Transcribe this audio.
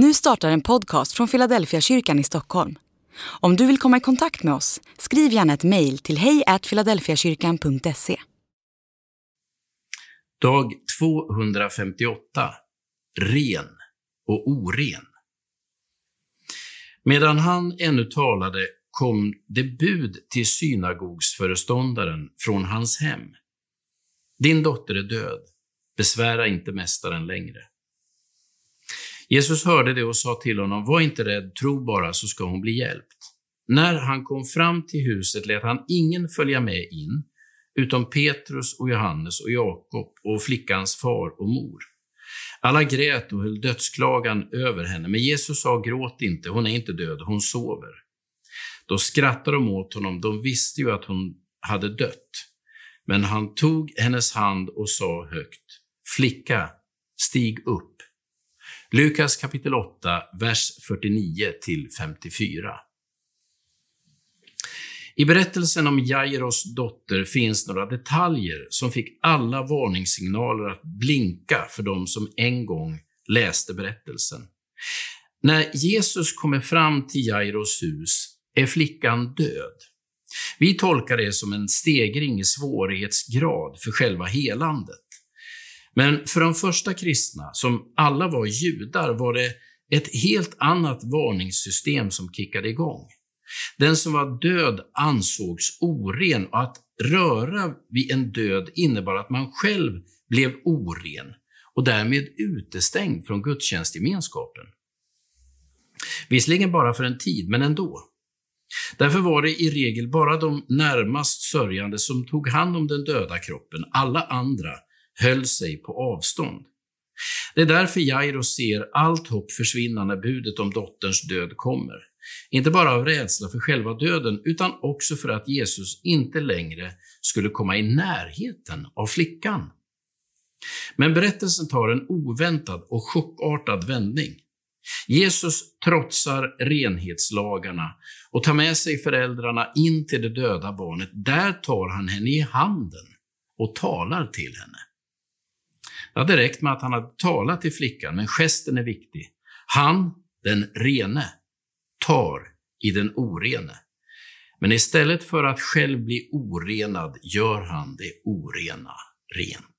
Nu startar en podcast från Philadelphia kyrkan i Stockholm. Om du vill komma i kontakt med oss, skriv gärna ett mejl till hejfiladelfiakyrkan.se. Dag 258. Ren och oren. Medan han ännu talade kom det bud till synagogsföreståndaren från hans hem. Din dotter är död, besvära inte mästaren längre. Jesus hörde det och sa till honom, var inte rädd, tro bara så ska hon bli hjälpt. När han kom fram till huset lät han ingen följa med in, utom Petrus och Johannes och Jakob och flickans far och mor. Alla grät och höll dödsklagan över henne, men Jesus sa, gråt inte, hon är inte död, hon sover. Då skrattade de åt honom, de visste ju att hon hade dött. Men han tog hennes hand och sa högt, flicka, stig upp. Lukas kapitel 8, vers 49 till 54. I berättelsen om Jairos dotter finns några detaljer som fick alla varningssignaler att blinka för de som en gång läste berättelsen. När Jesus kommer fram till Jairos hus är flickan död. Vi tolkar det som en stegring i svårighetsgrad för själva helandet. Men för de första kristna, som alla var judar, var det ett helt annat varningssystem som kickade igång. Den som var död ansågs oren och att röra vid en död innebar att man själv blev oren och därmed utestängd från gudstjänstgemenskapen. Visserligen bara för en tid, men ändå. Därför var det i regel bara de närmast sörjande som tog hand om den döda kroppen. Alla andra höll sig på avstånd. Det är därför Jairo ser allt hopp försvinna när budet om dotterns död kommer. Inte bara av rädsla för själva döden, utan också för att Jesus inte längre skulle komma i närheten av flickan. Men berättelsen tar en oväntad och chockartad vändning. Jesus trotsar renhetslagarna och tar med sig föräldrarna in till det döda barnet. Där tar han henne i handen och talar till henne. Det hade räckt med att han hade talat till flickan, men gesten är viktig. Han, den rene, tar i den orene. Men istället för att själv bli orenad gör han det orena rent.